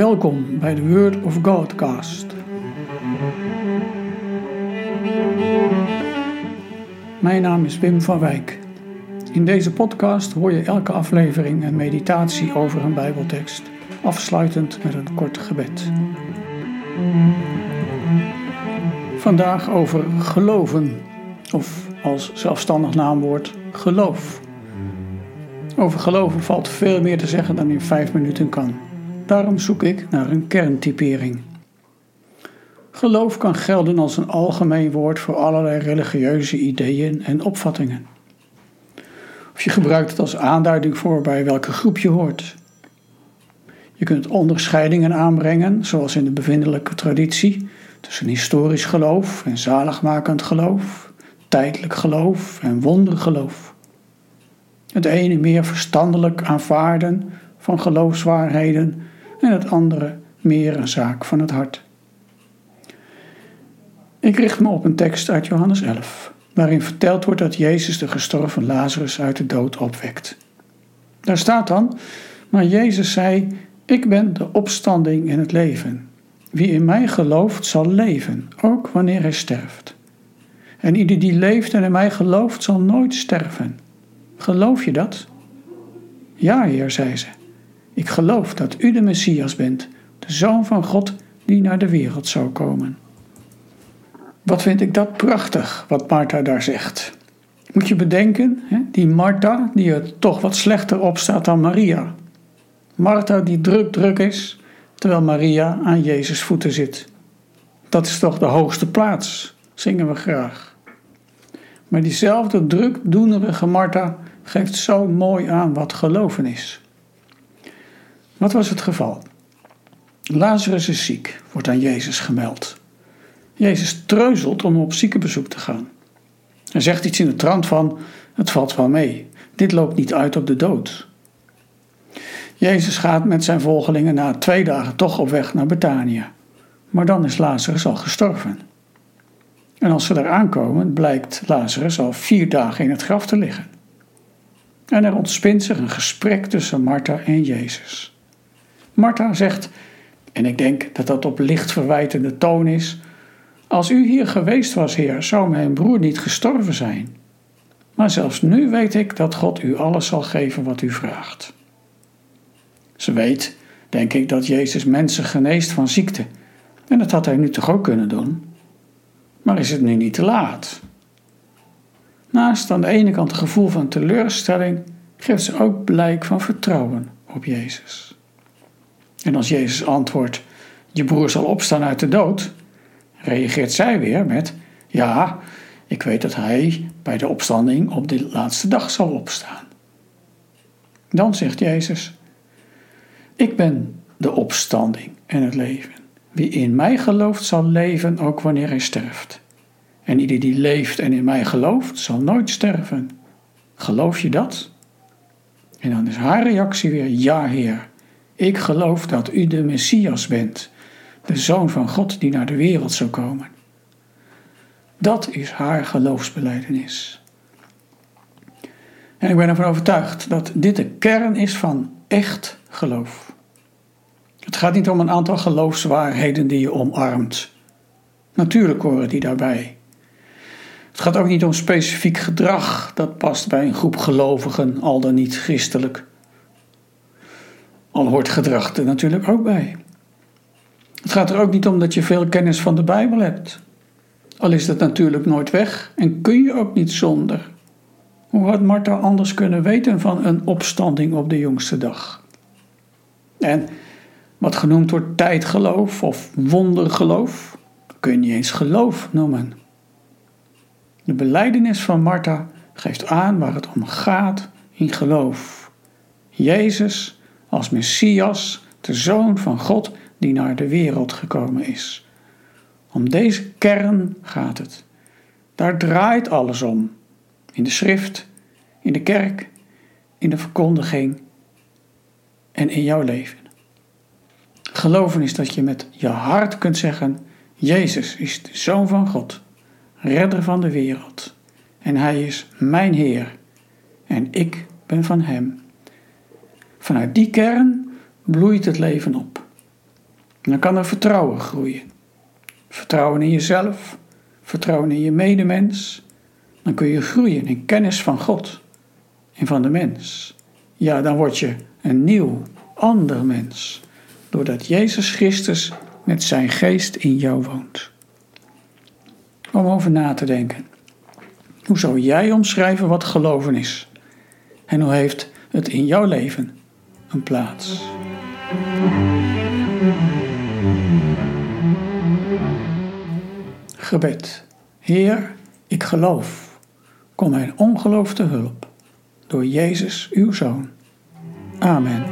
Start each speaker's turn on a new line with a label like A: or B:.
A: Welkom bij de Word of Godcast. Mijn naam is Wim van Wijk. In deze podcast hoor je elke aflevering een meditatie over een Bijbeltekst, afsluitend met een kort gebed. Vandaag over geloven, of als zelfstandig naamwoord geloof. Over geloven valt veel meer te zeggen dan in vijf minuten kan. Daarom zoek ik naar een kerntypering. Geloof kan gelden als een algemeen woord voor allerlei religieuze ideeën en opvattingen. Of je gebruikt het als aanduiding voor bij welke groep je hoort. Je kunt onderscheidingen aanbrengen, zoals in de bevindelijke traditie, tussen historisch geloof en zaligmakend geloof, tijdelijk geloof en wondergeloof. Het ene meer verstandelijk aanvaarden van geloofswaarheden en het andere meer een zaak van het hart. Ik richt me op een tekst uit Johannes 11, waarin verteld wordt dat Jezus de gestorven Lazarus uit de dood opwekt. Daar staat dan, maar Jezus zei, ik ben de opstanding en het leven. Wie in mij gelooft zal leven, ook wanneer hij sterft. En ieder die leeft en in mij gelooft zal nooit sterven. Geloof je dat? Ja, Heer, zei ze. Ik geloof dat u de Messias bent, de Zoon van God die naar de wereld zou komen. Wat vind ik dat prachtig, wat Martha daar zegt. Moet je bedenken, die Martha die er toch wat slechter op staat dan Maria. Martha die druk druk is, terwijl Maria aan Jezus voeten zit. Dat is toch de hoogste plaats, zingen we graag. Maar diezelfde drukdoenerige Martha geeft zo mooi aan wat geloven is. Wat was het geval? Lazarus is ziek, wordt aan Jezus gemeld. Jezus treuzelt om op ziekenbezoek te gaan. Hij zegt iets in de trant van: Het valt wel mee, dit loopt niet uit op de dood. Jezus gaat met zijn volgelingen na twee dagen toch op weg naar Betanië. Maar dan is Lazarus al gestorven. En als ze daar aankomen, blijkt Lazarus al vier dagen in het graf te liggen. En er ontspint zich een gesprek tussen Martha en Jezus. Martha zegt, en ik denk dat dat op licht verwijtende toon is: Als u hier geweest was, Heer, zou mijn broer niet gestorven zijn. Maar zelfs nu weet ik dat God u alles zal geven wat u vraagt. Ze weet, denk ik, dat Jezus mensen geneest van ziekte. En dat had hij nu toch ook kunnen doen? Maar is het nu niet te laat? Naast aan de ene kant het gevoel van teleurstelling, geeft ze ook blijk van vertrouwen op Jezus. En als Jezus antwoordt: Je broer zal opstaan uit de dood, reageert zij weer met: Ja, ik weet dat hij bij de opstanding op de laatste dag zal opstaan. Dan zegt Jezus: Ik ben de opstanding en het leven. Wie in mij gelooft zal leven ook wanneer hij sterft. En ieder die leeft en in mij gelooft zal nooit sterven. Geloof je dat? En dan is haar reactie weer: Ja, Heer. Ik geloof dat u de Messias bent, de Zoon van God die naar de wereld zou komen. Dat is haar geloofsbeleidenis. En ik ben ervan overtuigd dat dit de kern is van echt geloof. Het gaat niet om een aantal geloofswaarheden die je omarmt. Natuurlijk horen die daarbij. Het gaat ook niet om specifiek gedrag dat past bij een groep gelovigen, al dan niet christelijk. Al hoort gedrag er natuurlijk ook bij. Het gaat er ook niet om dat je veel kennis van de Bijbel hebt. Al is dat natuurlijk nooit weg en kun je ook niet zonder. Hoe had Martha anders kunnen weten van een opstanding op de jongste dag? En wat genoemd wordt tijdgeloof of wondergeloof, kun je niet eens geloof noemen. De beleidenis van Martha geeft aan waar het om gaat in geloof. Jezus als Messias, de Zoon van God die naar de wereld gekomen is. Om deze kern gaat het. Daar draait alles om. In de schrift, in de kerk, in de verkondiging en in jouw leven. Geloven is dat je met je hart kunt zeggen: Jezus is de Zoon van God, redder van de wereld. En Hij is mijn Heer. En ik ben van Hem. Vanuit die kern bloeit het leven op. dan kan er vertrouwen groeien. Vertrouwen in jezelf, vertrouwen in je medemens. Dan kun je groeien in kennis van God en van de mens. Ja, dan word je een nieuw, ander mens, doordat Jezus Christus met zijn geest in jou woont. Om over na te denken. Hoe zou jij omschrijven wat geloven is? En hoe heeft het in jouw leven een plaats? Gebed. Heer, ik geloof. Kom mijn ongeloof te hulp. Door Jezus, uw Zoon. Amen.